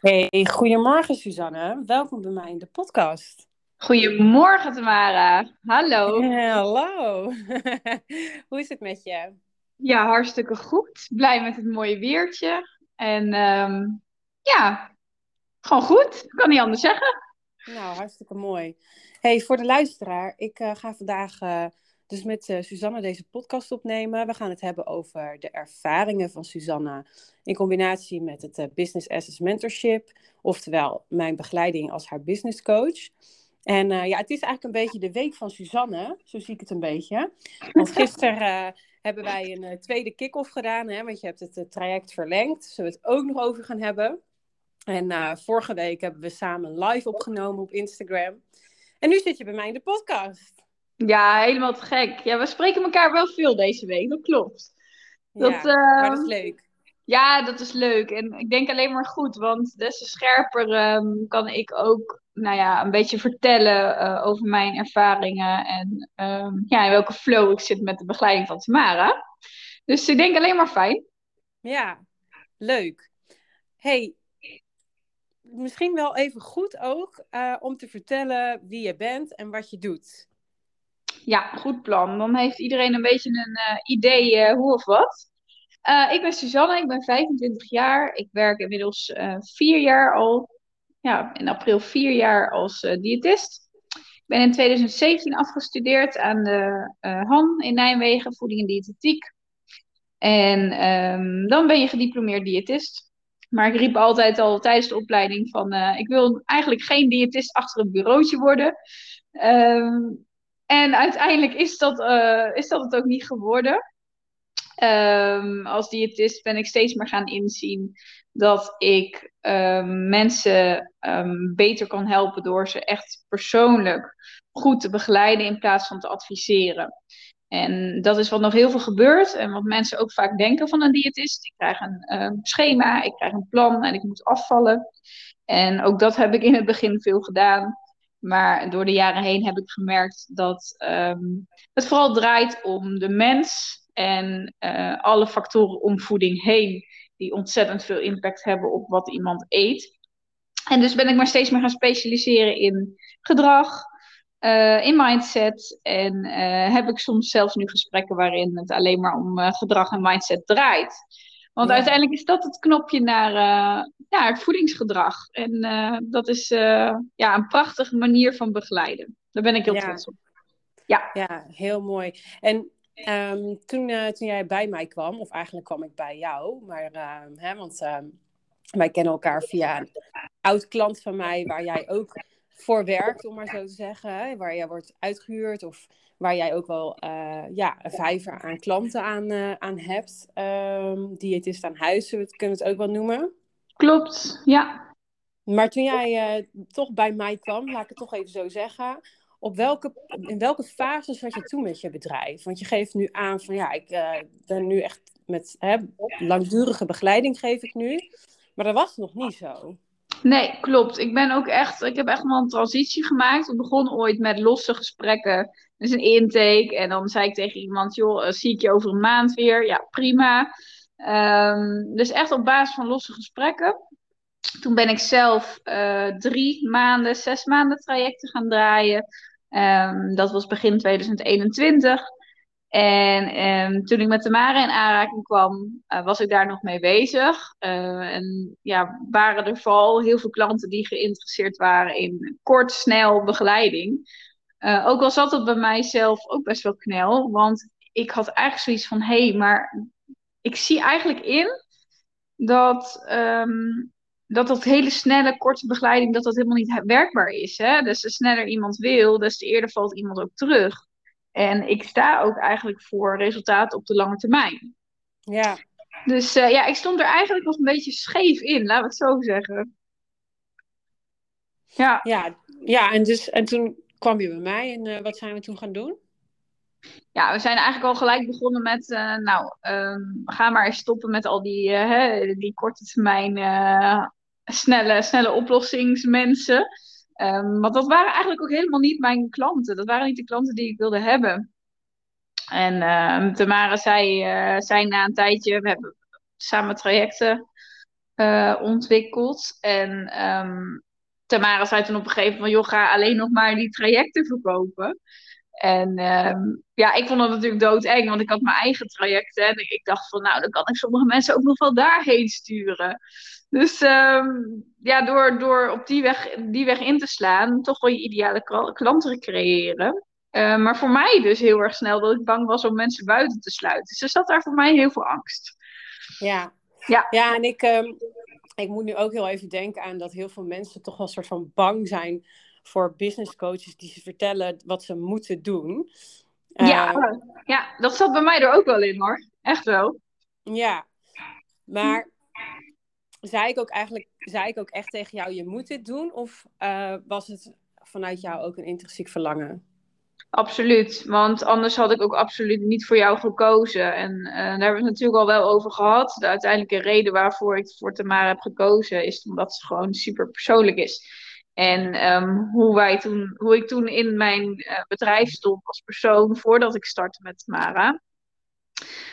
Hey, goedemorgen Suzanne. Welkom bij mij in de podcast. Goedemorgen Tamara. Hallo. hallo. Hoe is het met je? Ja, hartstikke goed. Blij met het mooie weertje. En ehm, ja, gewoon goed. Ik kan niet anders zeggen. Nou, hartstikke mooi. Hey, voor de luisteraar, ik uh, ga vandaag uh, dus met uh, deze podcast opnemen. We gaan het hebben over de ervaringen van Suzanne in combinatie met het Business Assets Mentorship, oftewel mijn begeleiding als haar business coach. En ja, het is eigenlijk een beetje de week van Suzanne, zo zie ik het een beetje. Want gisteren hebben wij een tweede kick-off gedaan, hè, want je hebt het traject verlengd. Zullen we het ook nog over gaan hebben. En vorige week hebben we samen live opgenomen op Instagram. En nu zit je bij mij in de podcast. Ja, helemaal te gek. Ja, we spreken elkaar wel veel deze week, dat klopt. Dat, ja, maar dat is ehm, leuk. Ja, dat is leuk. En ik denk alleen maar goed, want des te scherper ehm, kan ik ook nou ja, een beetje vertellen uh, over mijn ervaringen en ehm, ja, in welke flow ik zit met de begeleiding van Tamara. Dus ik denk alleen maar fijn. Ja, leuk. Hey, misschien wel even goed ook uh, om te vertellen wie je bent en wat je doet. Ja, goed plan. Dan heeft iedereen een beetje een uh, idee uh, hoe of wat. ik ben Suzanne, ik ben 25 jaar. Ik werk inmiddels vier jaar al, ja, in april vier jaar als diëtist. Ik ben in 2017 afgestudeerd aan de Han in Nijmegen, voeding en diëtetiek. En um, dan ben je gediplomeerd diëtist. Maar ik riep altijd al tijdens de opleiding van, ik wil eigenlijk geen diëtist achter een bureautje worden. Um, en uiteindelijk is dat, uh, is dat het ook niet geworden. Um, als diëtist ben ik steeds meer gaan inzien dat ik um, mensen beter kan helpen door ze echt persoonlijk goed te begeleiden in plaats van te adviseren. En dat is wat nog heel veel gebeurt en wat mensen ook vaak denken van een diëtist. Ik krijg een schema, ik krijg een plan en ik moet afvallen. En ook dat heb ik in het begin veel gedaan. Maar door de jaren heen heb ik gemerkt dat um, het vooral draait om de mens en uh, alle factoren om voeding heen, die ontzettend veel impact hebben op wat iemand eet. En dus ben ik maar steeds meer gaan specialiseren in gedrag, uh, in mindset. En uh, heb ik soms zelfs nu gesprekken waarin het alleen maar om gedrag en mindset draait. Want ja. uiteindelijk is dat het knopje naar, naar het voedingsgedrag. En dat is ja, een prachtige manier van begeleiden. Daar ben ik heel ja. trots op. Ja, ja heel mooi. En um, toen, toen jij bij mij kwam, of eigenlijk kwam ik bij jou, maar, hè, want ehm, wij kennen elkaar via een oud klant van mij, waar jij ook voor werkt, om maar zo te zeggen. Waar jij wordt uitgehuurd of waar jij ook wel uh, ja, een vijver aan klanten aan, uh, aan hebt. Um, diëtist aan huis, we kunnen het ook wel noemen. Klopt, ja. Maar toen jij uh, toch bij mij kwam, laat ik het toch even zo zeggen. Op welke, in welke fase zat je toen met je bedrijf? Want je geeft nu aan van ja, ik ben nu echt met hè, langdurige begeleiding geef ik nu. Maar dat was nog niet zo. Nee, klopt. Ik ben ook echt, ik heb echt wel een transitie gemaakt. Ik begon ooit met losse gesprekken. Dus een intake. En dan zei ik tegen iemand, joh, uh, zie ik je over een maand weer? Ja, prima. Um, dus echt op basis van losse gesprekken. Toen ben ik zelf uh, drie maanden, zes maanden trajecten gaan draaien. Um, dat was begin 2021. En um, toen ik met Tamara in aanraking kwam, uh, was ik daar nog mee bezig. En ja, waren er vooral heel veel klanten die geïnteresseerd waren in kort, snel begeleiding. Uh, ook al zat het bij mijzelf ook best wel knel, want ik had eigenlijk zoiets van: hé, hey, maar ik zie eigenlijk in dat. Um, dat dat hele snelle, korte begeleiding, dat dat helemaal niet werkbaar is. Hè? Dus hoe sneller iemand wil, des te eerder valt iemand ook terug. En ik sta ook eigenlijk voor resultaten op de lange termijn. Ja. Dus uh, ja, ik stond er eigenlijk nog een beetje scheef in, laten we het zo zeggen. Ja. Ja, ja en, dus, en toen kwam je bij mij en uh, wat zijn we toen gaan doen? Ja, we zijn eigenlijk al gelijk begonnen met, uh, nou, um, ga maar eens stoppen met al die, hè, die korte termijn snelle, snelle oplossingsmensen. Um, want dat waren eigenlijk ook helemaal niet mijn klanten. Dat waren niet de klanten die ik wilde hebben. En uh, Tamara zei, zei na een tijdje, we hebben samen trajecten ontwikkeld. En um, Tamara zei toen op een gegeven moment: joh, ga alleen nog maar die trajecten verkopen. En um, ja, ik vond dat natuurlijk doodeng, want ik had mijn eigen trajecten. En ik dacht van, nou, dan kan ik sommige mensen ook nog wel daarheen sturen. Dus um, ja, door, door op die weg, die weg in te slaan, toch wel je ideale klanten creëren. Uh, maar voor mij dus heel erg snel dat ik bang was om mensen buiten te sluiten. Dus er zat daar voor mij heel veel angst. Ja, ja. ja en ik, um, ik moet nu ook heel even denken aan dat heel veel mensen toch wel een soort van bang zijn voor business coaches die ze vertellen wat ze moeten doen. Ja, uh, ja, dat zat bij mij er ook wel in hoor. Echt wel. Ja, maar zei ik ook eigenlijk, zei ik ook echt tegen jou, je moet dit doen? Of uh, was het vanuit jou ook een intrinsiek verlangen? Absoluut, want anders had ik ook absoluut niet voor jou gekozen. En uh, daar hebben we het natuurlijk al wel over gehad. De uiteindelijke reden waarvoor ik voor Tamara heb gekozen is omdat ze gewoon super persoonlijk is. En um, hoe, wij toen, hoe ik toen in mijn uh, bedrijf stond als persoon voordat ik startte met Tamara,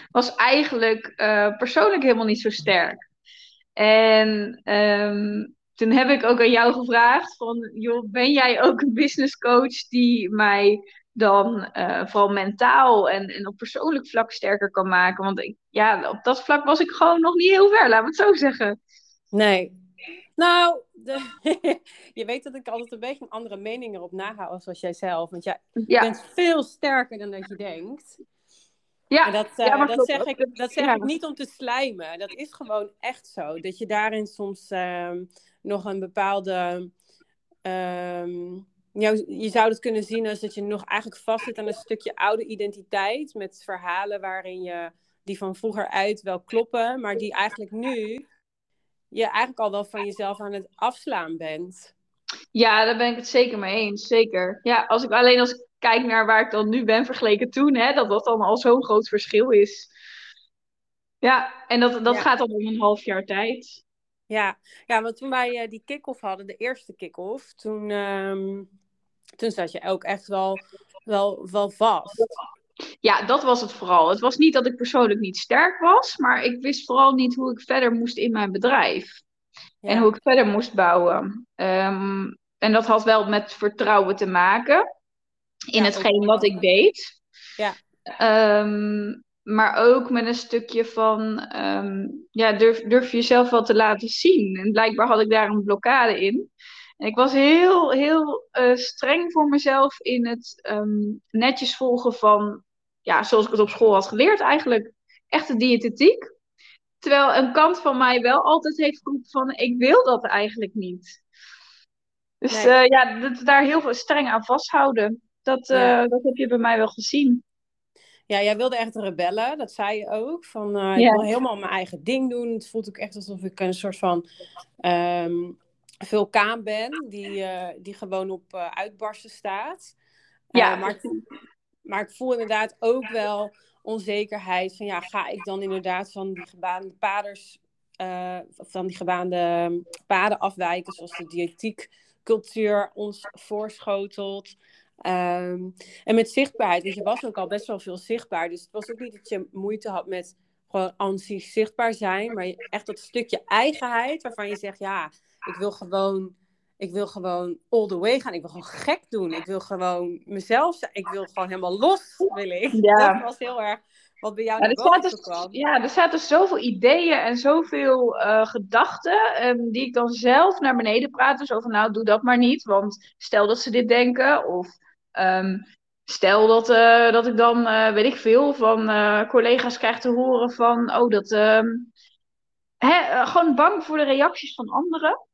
was eigenlijk uh, persoonlijk helemaal niet zo sterk. En um, toen heb ik ook aan jou gevraagd van, joh, ben jij ook een business coach die mij dan uh, vooral mentaal en, en op persoonlijk vlak sterker kan maken? Want ik, ja, op dat vlak was ik gewoon nog niet heel ver, laten we het zo zeggen. Nee. Nou, de, je weet dat ik altijd een beetje een andere mening erop naga als jij zelf. Want jij ja. bent veel sterker dan dat je denkt. Ja, en dat, uh, ja, dat zeg, ik, dat zeg ja. ik niet om te slijmen. Dat is gewoon echt zo. Dat je daarin soms uh, nog een bepaalde. Um, jou, je zou het kunnen zien als dat je nog eigenlijk vastzit aan een stukje oude identiteit. Met verhalen waarin je die van vroeger uit wel kloppen, maar die eigenlijk nu je eigenlijk al wel van jezelf aan het afslaan bent. Ja, daar ben ik het zeker mee eens. Zeker. Ja, als ik alleen als ik kijk naar waar ik dan nu ben vergeleken toen, hè, dat dat dan al zo'n groot verschil is. Ja, en dat, dat ja. gaat al om een half jaar tijd. Ja, ja want toen wij uh, die kick-off hadden, de eerste kick-off, toen, um, toen zat je ook echt wel, wel, wel vast. Ja, dat was het vooral. Het was niet dat ik persoonlijk niet sterk was, maar ik wist vooral niet hoe ik verder moest in mijn bedrijf. Ja. En hoe ik verder moest bouwen. Um, en dat had wel met vertrouwen te maken in ja, hetgeen wat ik deed. Ja. Um, maar ook met een stukje van, um, ja, durf, durf jezelf wel te laten zien. En blijkbaar had ik daar een blokkade in. En ik was heel, heel uh, streng voor mezelf in het um, netjes volgen van, ja, zoals ik het op school had geleerd eigenlijk. Echte diëtetiek. Terwijl een kant van mij wel altijd heeft geroepen van, ik wil dat eigenlijk niet. Dus nee. uh, ja, dat, daar heel veel streng aan vasthouden. Dat, uh, ja. dat heb je bij mij wel gezien. Ja, jij wilde echt rebellen, dat zei je ook. Van, uh, ik wil helemaal mijn eigen ding doen. Het voelt ook echt alsof ik een soort van um, vulkaan ben, die, uh, die gewoon op uh, uitbarsten staat. Ja. maar, ik, maar ik voel inderdaad ook wel onzekerheid van, ja, ga ik dan inderdaad van die gebaande paders, van die gebaande paden afwijken, zoals de diëtiekcultuur ons voorschotelt. Um, en met zichtbaarheid, want je was ook al best wel veel zichtbaar. Dus het was ook niet dat je moeite had met gewoon anti-zichtbaar zijn. Maar echt dat stukje eigenheid waarvan je zegt, ja, ik wil gewoon, ik wil gewoon all the way gaan. Ik wil gewoon gek doen. Ik wil gewoon mezelf zijn. Ik wil gewoon helemaal los, wil ik. Ja. Dat was heel erg wat bij jou ja, er zaten, kwam. Ja, er zaten zoveel ideeën en zoveel uh, gedachten um, die ik dan zelf naar beneden praatte. Zo van, nou, doe dat maar niet, want stel dat ze dit denken. Of Um, stel dat, uh, dat ik dan, uh, weet ik veel, van uh, collega's krijg te horen van, oh, dat. Hè, gewoon bang voor de reacties van anderen.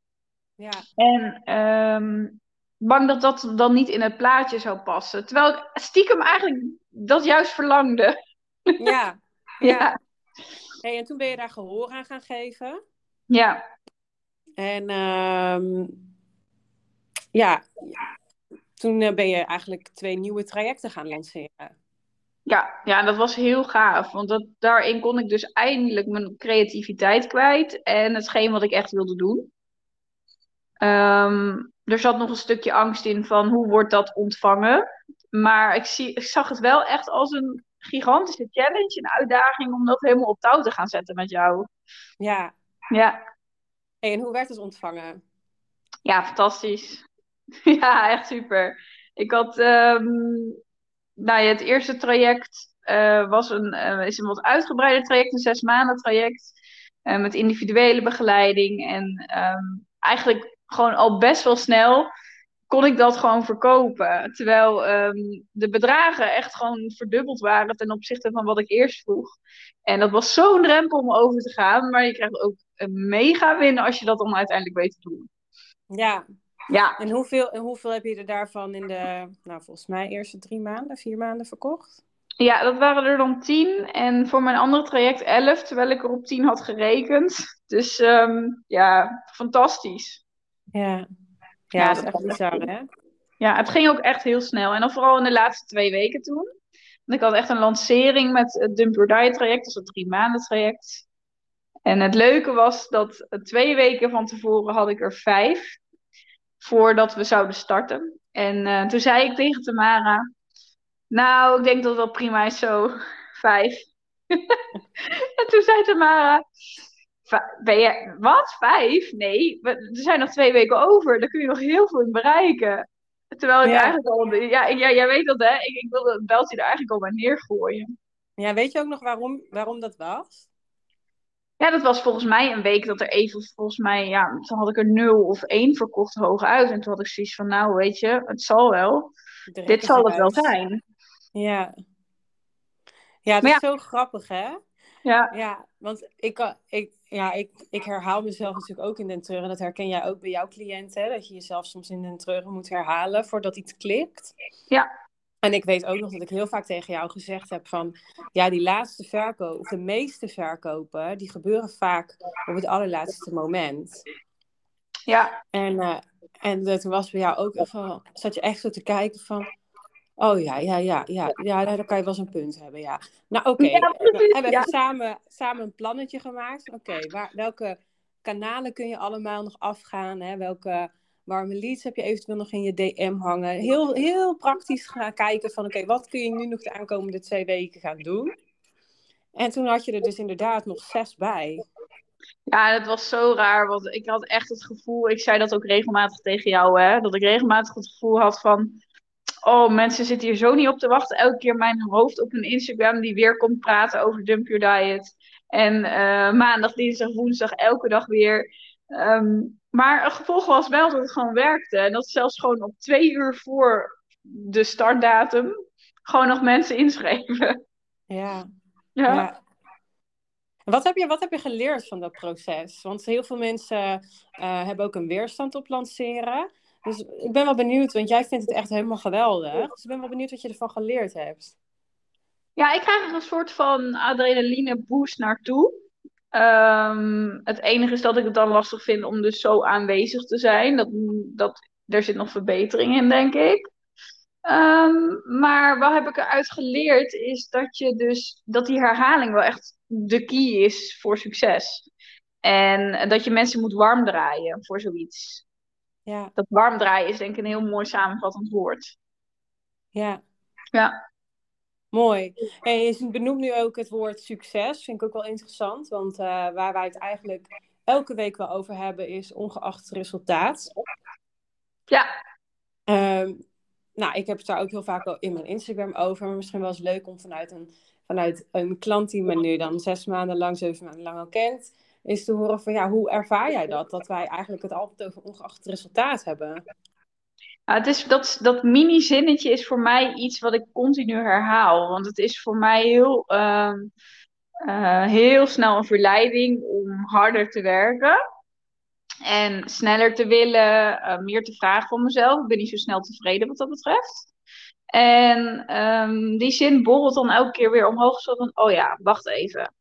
Ja. En um, bang dat dat dan niet in het plaatje zou passen. Terwijl ik stiekem eigenlijk dat juist verlangde. Ja. ja. Hey, en toen ben je daar gehoor aan gaan geven. Ja. En um, ja, toen uh, ben je eigenlijk twee nieuwe trajecten gaan lanceren. Ja, ja, en dat was heel gaaf. Want dat, daarin kon ik dus eindelijk mijn creativiteit kwijt. En hetgeen wat ik echt wilde doen. Um, er zat nog een stukje angst in van hoe wordt dat ontvangen. Maar ik, zie, ik zag het wel echt als een gigantische challenge, een uitdaging om dat helemaal op touw te gaan zetten met jou. Ja. Ja. Hey, en hoe werd het ontvangen? Ja, fantastisch. ja, echt super. Ik had, ehm, nou ja, het eerste traject uh, was een, uh, is een wat uitgebreider traject, een zes maanden traject. Uh, met individuele begeleiding. En um, eigenlijk gewoon al best wel snel kon ik dat gewoon verkopen. Terwijl um, de bedragen echt gewoon verdubbeld waren ten opzichte van wat ik eerst vroeg. En dat was zo'n drempel om over te gaan. Maar je krijgt ook een mega win als je dat dan uiteindelijk weet te doen. Ja. Ja. En hoeveel, en hoeveel heb je er daarvan in de, nou volgens mij, eerste drie maanden, vier maanden verkocht? Ja, dat waren er dan tien. En voor mijn andere traject elf, terwijl ik er op tien had gerekend. Dus um, ja, fantastisch. Ja, ja, dat is echt bizar, hè? Ja, het ging ook echt heel snel. En dan vooral in de laatste twee weken toen. Want ik had echt een lancering met het Dump Your Diet traject, dus het drie maanden traject. En het leuke was dat twee weken van tevoren had ik er vijf voordat we zouden starten. En uh, toen zei ik tegen Tamara, nou, ik denk dat dat prima is zo, vijf. en toen zei Tamara, ben je, wat, vijf? Nee, er zijn nog twee weken over, daar kun je nog heel veel in bereiken. Terwijl ik ja. eigenlijk al, ja, ja, jij weet dat hè, ik, ik wilde het beltje er eigenlijk al bij neergooien. Ja, weet je ook nog waarom, waarom dat was? Ja, dat was volgens mij een week dat er even, volgens mij, ja, toen had ik er nul of één verkocht hooguit. En toen had ik zoiets van, nou, weet je, het zal wel. Dit zal het wel zijn. Ja. Ja, dat is zo grappig, hè? Ja. Ja, want ik, ik, ja, ik, ik herhaal mezelf natuurlijk ook in den treuren. Dat herken jij ook bij jouw cliënten, dat je jezelf soms in den treuren moet herhalen voordat iets klikt. Ja. En ik weet ook nog dat ik heel vaak tegen jou gezegd heb van, ja, die laatste verkoop, of de meeste verkopen, die gebeuren vaak op het allerlaatste moment. Ja. En, uh, en toen was bij jou ook, van, zat je echt zo te kijken van, oh ja, ja, ja, ja, ja, daar kan je wel eens een punt hebben, ja. Nou oké, okay. ja, we hebben ja. samen, samen een plannetje gemaakt. Oké, okay, welke kanalen kun je allemaal nog afgaan, hè? welke warme leads heb je eventueel nog in je DM hangen. Heel, heel praktisch gaan kijken van oké, okay, wat kun je nu nog de aankomende twee weken gaan doen? En toen had je er dus inderdaad nog zes bij. Ja, dat was zo raar, want ik had echt het gevoel, ik zei dat ook regelmatig tegen jou, hè, dat ik regelmatig het gevoel had van, oh, mensen zitten hier zo niet op te wachten. Elke keer mijn hoofd op een Instagram die weer komt praten over Dump Your Diet. En uh, maandag, dinsdag, woensdag, elke dag weer. Um, maar het gevolg was wel dat het gewoon werkte. En dat zelfs gewoon op twee uur voor de startdatum gewoon nog mensen inschreven. Ja. Ja. ja. Wat heb, je, wat heb je geleerd van dat proces? Want heel veel mensen uh, hebben ook een weerstand op lanceren. Dus ik ben wel benieuwd, want jij vindt het echt helemaal geweldig. Dus ik ben wel benieuwd wat je ervan geleerd hebt. Ja, ik krijg er een soort van adrenaline boost naartoe. Um, het enige is dat ik het dan lastig vind om dus zo aanwezig te zijn. Dat, dat, er zit nog verbetering in, denk ik. Um, maar wat heb ik eruit geleerd is dat je dus dat die herhaling wel echt de key is voor succes. En dat je mensen moet warm draaien voor zoiets. Ja. Dat warm draaien is denk ik een heel mooi samenvattend woord. Ja. Ja. Mooi. En je benoemt nu ook het woord succes. Vind ik ook wel interessant. Want uh, waar wij het eigenlijk elke week wel over hebben, is ongeacht het resultaat. Ja. Um, nou, ik heb het daar ook heel vaak al in mijn Instagram over. Maar misschien wel eens leuk om vanuit een, vanuit een klant die me nu dan zes maanden lang, zeven maanden lang al kent, is te horen van ja, hoe ervaar jij dat? Dat wij eigenlijk het altijd over ongeacht het resultaat hebben. Het is, dat, dat mini-zinnetje is voor mij iets wat ik continu herhaal. Want het is voor mij heel, uh, uh, heel snel een verleiding om harder te werken. En sneller te willen, uh, meer te vragen van mezelf. Ik ben niet zo snel tevreden wat dat betreft. En um, die zin borrelt dan elke keer weer omhoog. Zo van, oh ja, wacht even.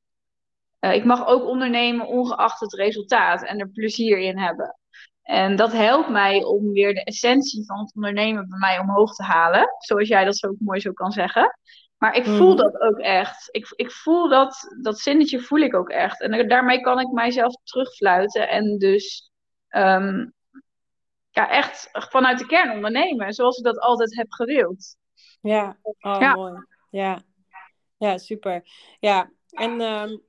Uh, ik mag ook ondernemen ongeacht het resultaat en er plezier in hebben. En dat helpt mij om weer de essentie van het ondernemen bij mij omhoog te halen. Zoals jij dat zo mooi zo kan zeggen. Maar ik voel mm. dat ook echt. Ik, ik voel dat, dat zinnetje voel ik ook echt. En daarmee kan ik mijzelf terugfluiten. En dus um, ja, echt vanuit de kern ondernemen. Zoals ik dat altijd heb gewild. Ja, oh, ja. mooi. Ja. ja, super. Ja, en um,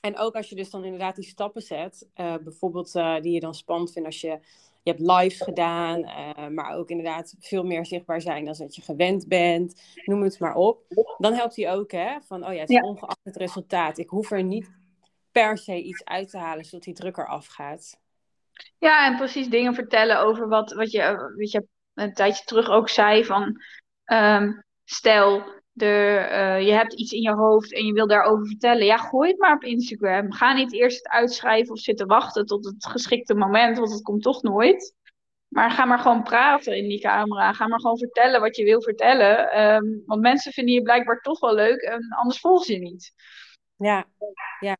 en ook als je dus dan inderdaad die stappen zet, uh, bijvoorbeeld uh, die je dan spannend vindt als je, je hebt lives gedaan, uh, maar ook inderdaad veel meer zichtbaar zijn dan dat je gewend bent, noem het maar op. Dan helpt hij ook, hè, van oh ja, het is ja. ongeacht het resultaat. Ik hoef er niet per se iets uit te halen zodat die druk eraf gaat. Ja, en precies dingen vertellen over wat, wat je, weet je een tijdje terug ook zei van, um, stel de, uh, je hebt iets in je hoofd en je wil daarover vertellen, ja, gooi het maar op Instagram. Ga niet eerst het uitschrijven of zitten wachten tot het geschikte moment, want het komt toch nooit. Maar ga maar gewoon praten in die camera. Ga maar gewoon vertellen wat je wil vertellen. Um, want mensen vinden je blijkbaar toch wel leuk en anders volgen ze je niet. Ja, ja.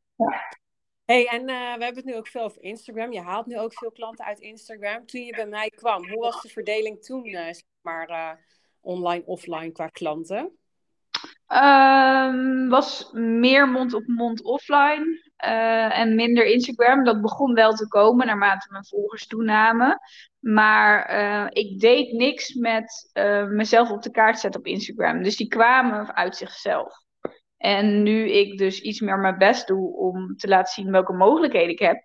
hey, en uh, we hebben het nu ook veel over Instagram. Je haalt nu ook veel klanten uit Instagram. Toen je bij mij kwam, hoe was de verdeling toen, uh, zeg maar, online, offline qua klanten? Um, was meer mond-op-mond offline uh, en minder Instagram. Dat begon wel te komen naarmate mijn volgers toenamen. Maar uh, ik deed niks met uh, mezelf op de kaart zetten op Instagram. Dus die kwamen uit zichzelf. En nu ik dus iets meer mijn best doe om te laten zien welke mogelijkheden ik heb,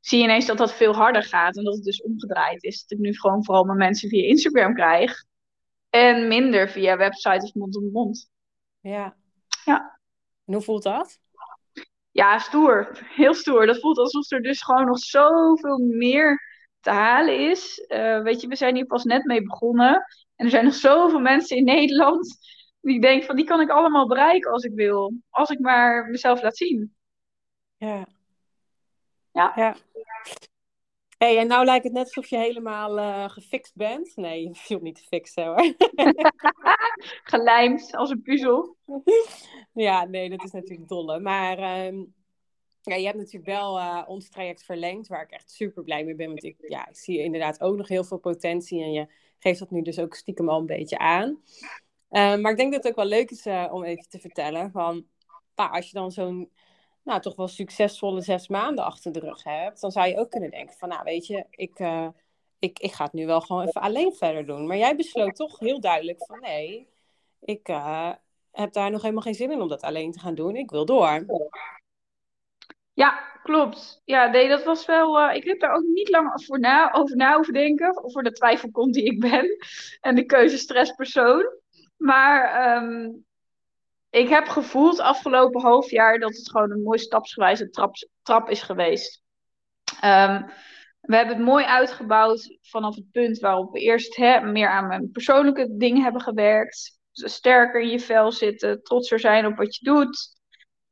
zie je ineens dat dat veel harder gaat. En dat het dus omgedraaid is. Dat ik nu gewoon vooral mijn mensen via Instagram krijg. En minder via websites of mond-op-mond. Ja. Ja. En hoe voelt dat? Ja, stoer. Heel stoer. Dat voelt alsof er dus gewoon nog zoveel meer te halen is. Uh, weet je, we zijn hier pas net mee begonnen. En er zijn nog zoveel mensen in Nederland die denken van die kan ik allemaal bereiken als ik wil. Als ik maar mezelf laat zien. Ja. Ja. ja hey, en nou lijkt het net alsof je helemaal uh, gefixt bent. Nee, je viel niet te fixen hoor. Gelijmd als een puzzel. ja, nee, dat is natuurlijk dolle. Maar um, ja, je hebt natuurlijk wel uh, ons traject verlengd, waar ik echt super blij mee ben. Want ik, ja, ik zie inderdaad ook nog heel veel potentie. En je geeft dat nu dus ook stiekem al een beetje aan. Uh, maar ik denk dat het ook wel leuk is uh, om even te vertellen. Van, nou, als je dan zo'n nou, toch wel succesvolle zes maanden achter de rug hebt, dan zou je ook kunnen denken van, nou weet je, ik, uh, ik, ik ga het nu wel gewoon even alleen verder doen. Maar jij besloot toch heel duidelijk van, nee, ik uh, heb daar nog helemaal geen zin in om dat alleen te gaan doen. Ik wil door. Ja, klopt. Ja, nee, dat was wel. Uh, ik heb daar ook niet lang voor na, over na over denken. Voor de twijfelkont die ik ben. En de keuzestresspersoon. Maar um, ik heb gevoeld afgelopen half jaar dat het gewoon een mooi stapsgewijze trap, trap is geweest. Um, we hebben het mooi uitgebouwd vanaf het punt waarop we eerst hè, meer aan mijn persoonlijke dingen hebben gewerkt. Sterker in je vel zitten, trotser zijn op wat je doet.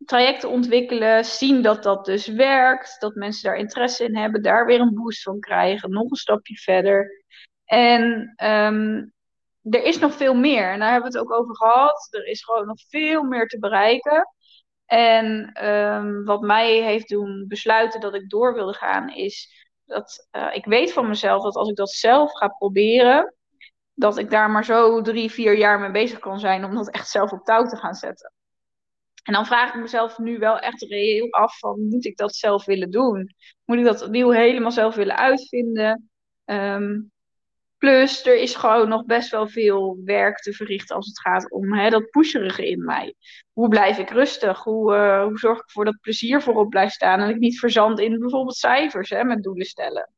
Trajecten ontwikkelen, zien dat dat dus werkt. Dat mensen daar interesse in hebben, daar weer een boost van krijgen. Nog een stapje verder. En um, er is nog veel meer. En daar hebben we het ook over gehad. Er is gewoon nog veel meer te bereiken. En um, wat mij heeft doen besluiten dat ik door wilde gaan, is dat uh, ik weet van mezelf dat als ik dat zelf ga proberen, dat ik daar maar zo drie, vier jaar mee bezig kan zijn om dat echt zelf op touw te gaan zetten. En dan vraag ik mezelf nu wel echt reëel af van, moet ik dat zelf willen doen? Moet ik dat nieuw helemaal zelf willen uitvinden? Um, Plus, er is gewoon nog best wel veel werk te verrichten als het gaat om hè, dat pusherige in mij. Hoe blijf ik rustig? Hoe, uh, hoe zorg ik ervoor dat plezier voorop blijft staan en ik niet verzand in bijvoorbeeld cijfers hè, met doelen stellen?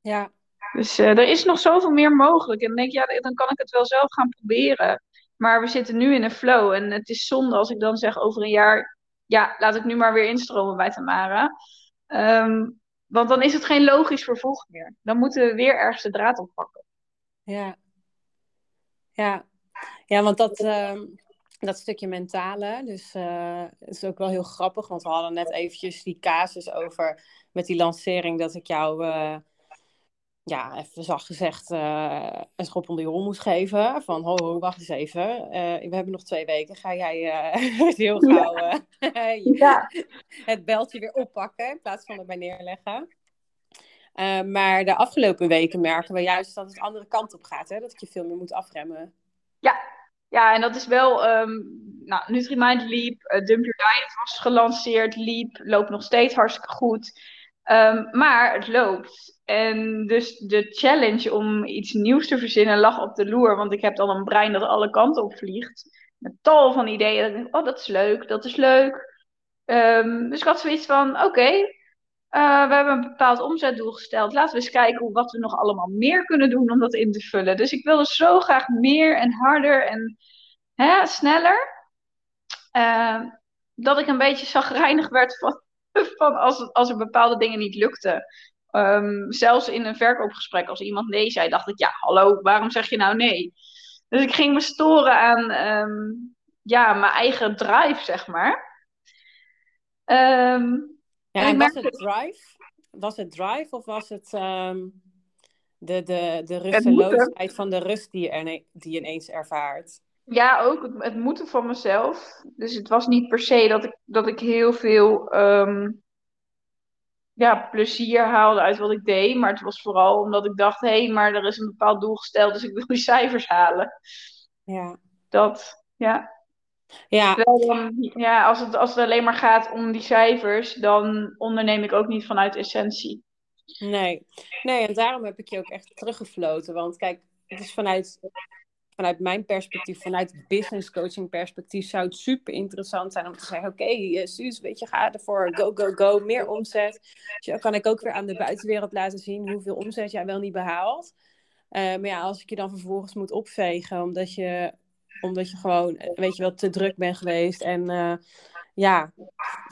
Ja. Dus uh, er is nog zoveel meer mogelijk. En dan denk ik, ja, dan kan ik het wel zelf gaan proberen. Maar we zitten nu in een flow. En het is zonde als ik dan zeg over een jaar, ja, laat ik nu maar weer instromen bij Tamara. Um, want dan is het geen logisch vervolg meer. Dan moeten we weer ergens de draad oppakken. Ja. Ja. Ja, want dat, uh, dat stukje mentale, dus uh, is ook wel heel grappig, want we hadden net eventjes die casus over met die lancering dat ik jou, uh, ja, even zacht gezegd, uh, een schop onder je hol moest geven. Van, ho, ho wacht eens even, we hebben nog twee weken, ga jij heel gauw ja. het beltje weer oppakken in plaats van erbij neerleggen. Uh, maar de afgelopen weken merken we juist dat het de andere kant op gaat. Hè? Dat je veel meer moet afremmen. Ja, ja en dat is wel... Um, nou, NutriMind liep, uh, Dump Your Diet was gelanceerd, liep, loopt nog steeds hartstikke goed. Um, maar het loopt. En dus de challenge om iets nieuws te verzinnen lag op de loer. Want ik heb dan een brein dat alle kanten op vliegt. Met tal van ideeën. oh, dat is leuk, dat is leuk. Ehm, dus ik had zoiets van, oké, eh, we hebben een bepaald omzetdoel gesteld. Laten we eens kijken wat we nog allemaal meer kunnen doen om dat in te vullen. Dus ik wilde zo graag meer en harder en hè, sneller. Ehm, dat ik een beetje zagrijnig werd van, van als, als er bepaalde dingen niet lukten. Ehm, zelfs in een verkoopgesprek, als iemand nee zei, dacht ik, ja, hallo, waarom zeg je nou nee? Dus ik ging me storen aan ehm, ja, mijn eigen drive, zeg maar. Um, ja, en was het drive? Was het drive of was het de, de, de rusteloosheid van de rust die je, die je ineens ervaart? Ja, ook het, het, moeten van mezelf. Dus het was niet per se dat ik, dat ik heel veel ja, plezier haalde uit wat ik deed. Maar het was vooral omdat ik dacht, hé, hey, maar er is een bepaald doel gesteld, dus ik wil die cijfers halen. Ja. Dat, ja. Ja. ja, als het, als het alleen maar gaat om die cijfers, dan onderneem ik ook niet vanuit essentie. Nee, nee, en daarom heb ik je ook echt teruggefloten. Want kijk, het is vanuit vanuit mijn perspectief, vanuit business coaching perspectief, zou het super interessant zijn om te zeggen: Oké, okay, eh, Suus, weet je, ga ervoor, go, go, go, meer omzet. Dus dan kan ik ook weer aan de buitenwereld laten zien hoeveel omzet jij wel niet behaalt. Uh, maar ja, als ik je dan vervolgens moet opvegen, omdat je, omdat je gewoon, eh, weet je wel, te druk bent geweest en uh, ja,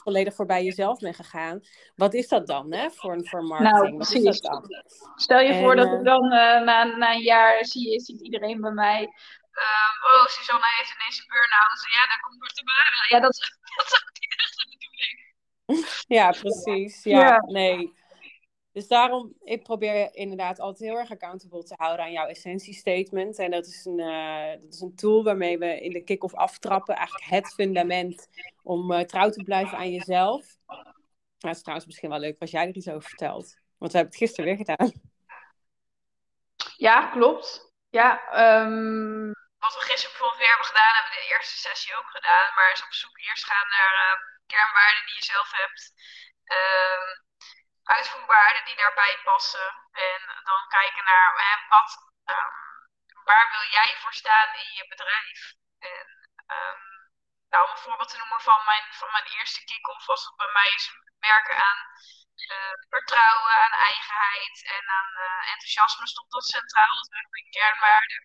volledig voorbij jezelf bent gegaan. Wat is dat dan, hè, voor, voor marketing? Nou, Wat is dat dan? Stel je voor dat ik dan uh, na, na een jaar zie, ziet iedereen bij mij. Oh, Susanne heeft ineens een burn-out. Ja, dan komt er te baren. Ja, dat, dat is ook niet echt de bedoeling. Ja, precies. Ja, ja, nee. Dus daarom, ik probeer inderdaad altijd heel erg accountable te houden aan jouw essentiestatement. En dat is een, uh, dat is een tool waarmee we in de kick-off aftrappen. Eigenlijk het fundament om uh, trouw te blijven aan jezelf. Nou, het is trouwens misschien wel leuk als jij er iets over vertelt. Want we hebben het gisteren weer gedaan. Ja, klopt. Ja, um, wat we gisteren bijvoorbeeld weer hebben gedaan, hebben we de eerste sessie ook gedaan. Maar is op zoek eerst gaan naar uh, kernwaarden die je zelf hebt. Um, uitvoerbaarden die daarbij passen. En dan kijken naar hè, wat, um, waar wil jij voor staan in je bedrijf. En um, nou, om een voorbeeld te noemen van mijn, van mijn eerste kick-off was het bij mij is werken aan uh, vertrouwen, aan eigenheid en aan uh, enthousiasme stond dat centraal. Dat waren mijn kernwaarden.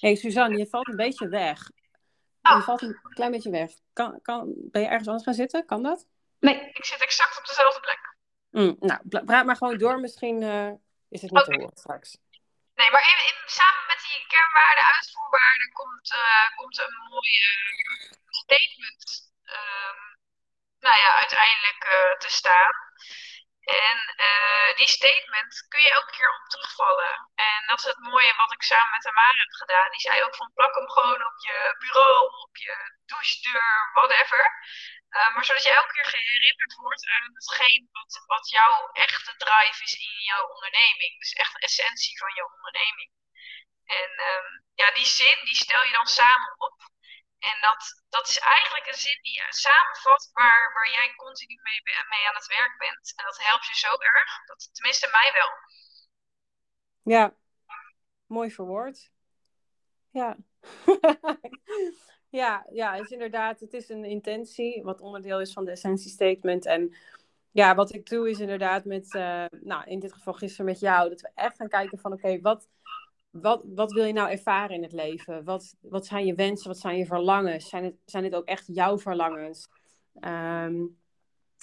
Hé hey, Suzanne, je valt een beetje weg. Oh. Je valt een klein beetje weg. Kan, kan, ben je ergens anders gaan zitten? Kan dat? Nee, ik zit exact op dezelfde plek. Mm, nou, praat maar gewoon door. Misschien uh, is het niet okay. te horen straks. Nee, maar in, in, samen met die kernwaarden, uitvoerwaarden, komt, uh, komt een mooie statement um, nou ja, uiteindelijk uh, te staan. En die statement kun je elke keer op terugvallen. En dat is het mooie wat ik samen met Tamara heb gedaan. Die zei ook van plak hem gewoon op je bureau, op je douchedeur, whatever. Uh, maar zodat je elke keer herinnerd wordt aan hetgeen wat, wat jouw echte drive is in jouw onderneming. Dus echt de essentie van jouw onderneming. En um, ja, die zin die stel je dan samen op. En dat, dat is eigenlijk een zin die samenvat waar, waar jij continu mee, mee aan het werk bent. En dat helpt je zo erg. Dat, tenminste, mij wel. Ja, mooi verwoord. Ja. Ja, ja, het is inderdaad, het is een intentie, wat onderdeel is van de essentiestatement. En ja, wat ik doe is inderdaad met, uh, nou in dit geval gisteren met jou, dat we echt gaan kijken van oké, wat, wat, wat wil je nou ervaren in het leven? Wat, wat zijn je wensen, wat zijn je verlangens? Zijn het, zijn het ook echt jouw verlangens? Um,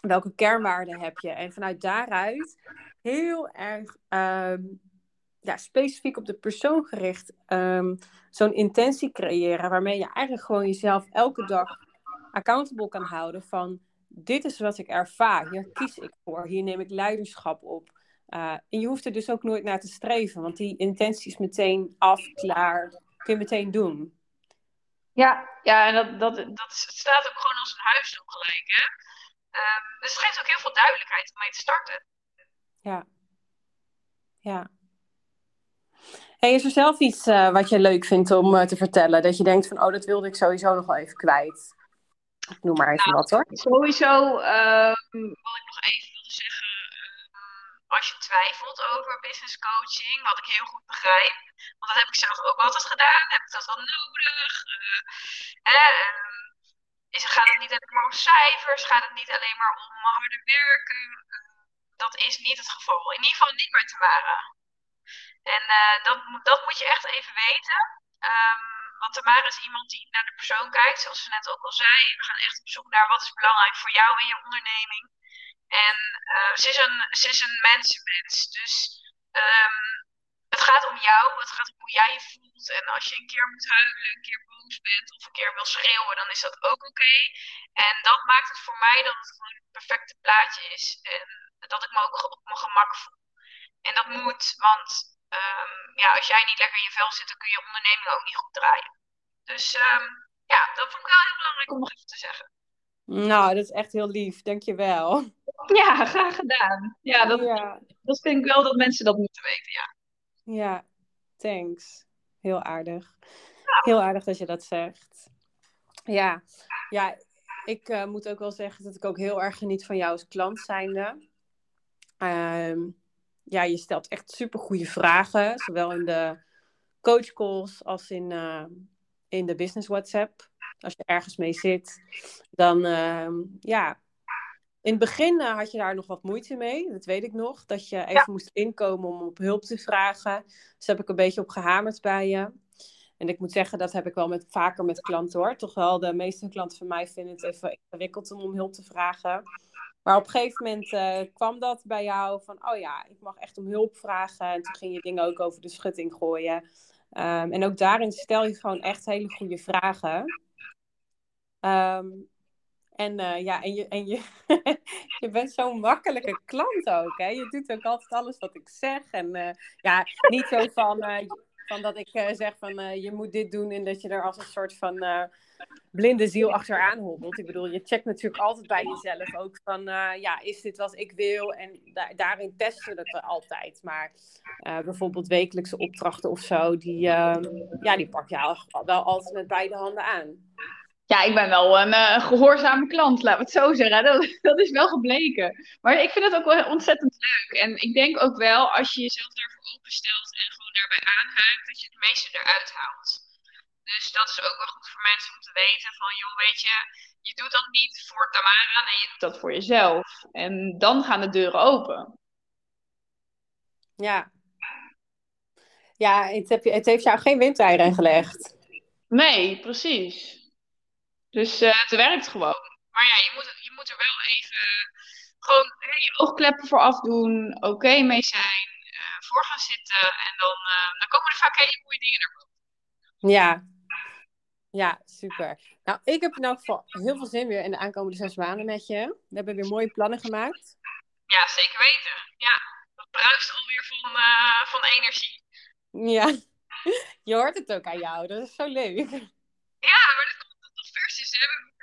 welke kernwaarden heb je? En vanuit daaruit heel erg um, ja, specifiek op de persoon gericht um, zo'n intentie creëren waarmee je eigenlijk gewoon jezelf elke dag accountable kan houden van dit is wat ik ervaar, hier kies ik voor, hier neem ik leiderschap op. Uh, en je hoeft er dus ook nooit naar te streven, want die intentie is meteen af, klaar, kun je meteen doen. Ja, ja en dat, dat, dat staat ook gewoon als een huis gelijk. Hè? Um, dus het geeft ook heel veel duidelijkheid om mee te starten. Ja. Ja. Hey, is er zelf iets uh, wat je leuk vindt om uh, te vertellen? Dat je denkt van, oh, dat wilde ik sowieso nog wel even kwijt. Ik noem maar even nou, wat hoor. Sowieso, uh, wat ik nog even wilde zeggen. Ehm, als je twijfelt over business coaching, wat ik heel goed begrijp. Want dat heb ik zelf ook altijd gedaan. Heb ik dat wel nodig? Uh, is, gaat het niet alleen maar om cijfers, gaat het niet alleen maar om harde werken. dat is niet het geval. In ieder geval niet bij Tamara. En uh, dat, dat moet je echt even weten. Um, want Tamara is iemand die naar de persoon kijkt, zoals ze net ook al zei. We gaan echt op zoek naar wat is belangrijk voor jou in je onderneming. En uh, ze, is een, ze is een mensenmens. Dus um, het gaat om jou, het gaat om hoe jij je voelt. En als je een keer moet huilen, een keer boos bent of een keer wil schreeuwen, dan is dat ook oké. En dat maakt het voor mij dat het gewoon het perfecte plaatje is. En dat ik me ook op mijn gemak voel. En dat moet, want um, ja, als jij niet lekker in je vel zit, dan kun je onderneming ook niet goed draaien. Dus um, ja, dat vond ik wel heel belangrijk om nog even te zeggen. Nou, dat is echt heel lief. Dankjewel. Ja, graag gedaan. Ja, dat, ja. dat vind ik wel dat mensen dat moeten weten, ja. Ja, thanks. Heel aardig. Heel aardig dat je dat zegt. Ja, ja ik uh, moet ook wel zeggen dat ik ook heel erg geniet van jou als klant zijnde. Um, ja, je stelt echt super goede vragen, zowel in de coachcalls als in, uh, in de business WhatsApp. Als je ergens mee zit, dan uh, ja. In het begin uh, had je daar nog wat moeite mee, dat weet ik nog. Dat je even ja. moest inkomen om op hulp te vragen. Dus heb ik een beetje op gehamerd bij je. En ik moet zeggen, dat heb ik wel met, vaker met klanten hoor. Toch wel, de meeste klanten van mij vinden het even ingewikkeld om om hulp te vragen. Maar op een gegeven moment uh, kwam dat bij jou van, oh ja, ik mag echt om hulp vragen. En toen ging je dingen ook over de schutting gooien. Um, en ook daarin stel je gewoon echt hele goede vragen. Um, en uh, ja, en je, en je, je bent zo'n makkelijke klant ook. Hè? Je doet ook altijd alles wat ik zeg. En uh, ja, niet zo van, van dat ik zeg van je moet dit doen en dat je er als een soort van blinde ziel achteraan hobbelt. Ik bedoel, je checkt natuurlijk altijd bij jezelf ook van, ja, is dit wat ik wil? En da daarin testen we het altijd. Maar bijvoorbeeld wekelijkse opdrachten of zo, die, uh, ja, die pak je wel altijd met beide handen aan. Ja, ik ben wel een gehoorzame klant, laten we het zo zeggen. Dat, dat is wel gebleken. Maar ik vind het ook wel ontzettend leuk. En ik denk ook wel, als je jezelf daarvoor openstelt en daarbij aanhaakt, dat je het meeste eruit haalt. Dus dat is ook wel goed voor mensen om te weten van, joh, weet je, je doet dat niet voor Tamara, nee, je doet dat voor jezelf. En dan gaan de deuren open. Ja. Ja, het, heb je, het heeft jou geen windeieren gelegd. Nee, precies. Dus uh, het werkt gewoon. Maar ja, je moet, je moet er wel even gewoon je oogkleppen voor afdoen, oké okay mee zijn, voor gaan zitten. En dan, uh, dan komen er vaak hele mooie dingen naar boven. Ja, ja, super. Nou, ik heb in elk geval heel veel zin weer in de aankomende zes maanden met je. We hebben weer mooie plannen gemaakt. Ja, zeker weten. Ja, dat bruist alweer van, uh, van energie. Ja, je hoort het ook aan jou. Dat is zo leuk. Ja, maar dat komt dat het vers is. We hebben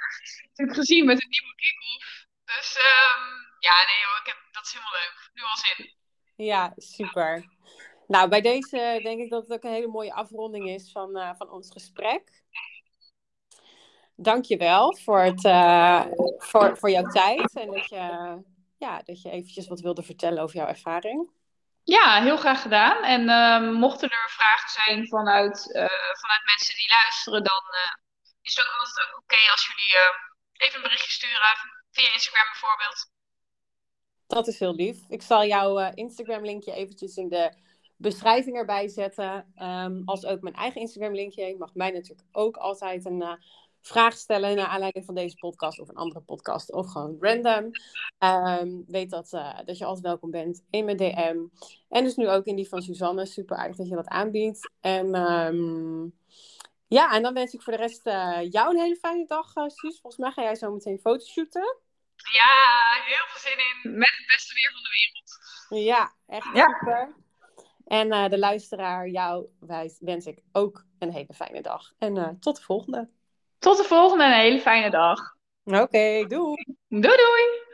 natuurlijk gezien met een nieuwe kick-off. Dus um, ja, nee joh, ik heb, dat is helemaal leuk. Nu al zin. Ja, super. Nou, bij deze denk ik dat het ook een hele mooie afronding is van, uh, van ons gesprek. Dank je wel voor, het, uh, voor, voor jouw tijd en dat je, ja, dat je eventjes wat wilde vertellen over jouw ervaring. Ja, heel graag gedaan. En uh, mochten er vragen zijn vanuit, vanuit mensen die luisteren, dan is het ook altijd oké als jullie even een berichtje sturen via Instagram bijvoorbeeld. Dat is heel lief. Ik zal jouw Instagram-linkje eventjes in de beschrijving erbij zetten. Um, als ook mijn eigen Instagram-linkje. Je mag mij natuurlijk ook altijd een vraag stellen naar aanleiding van deze podcast of een andere podcast of gewoon random. Um, weet dat, uh, dat je altijd welkom bent in mijn DM. En dus nu ook in die van Suzanne. Super aardig dat je dat aanbiedt. En um, ja, en dan wens ik voor de rest jou een hele fijne dag, Suus. Volgens mij ga jij zo meteen fotoshooten. Ja, heel veel zin in. Met het beste weer van de wereld. Ja, echt ja. super. En de luisteraar, jou wens ik ook een hele fijne dag. En tot de volgende. Tot de volgende en een hele fijne dag. Oké, okay, doei. Doei doei.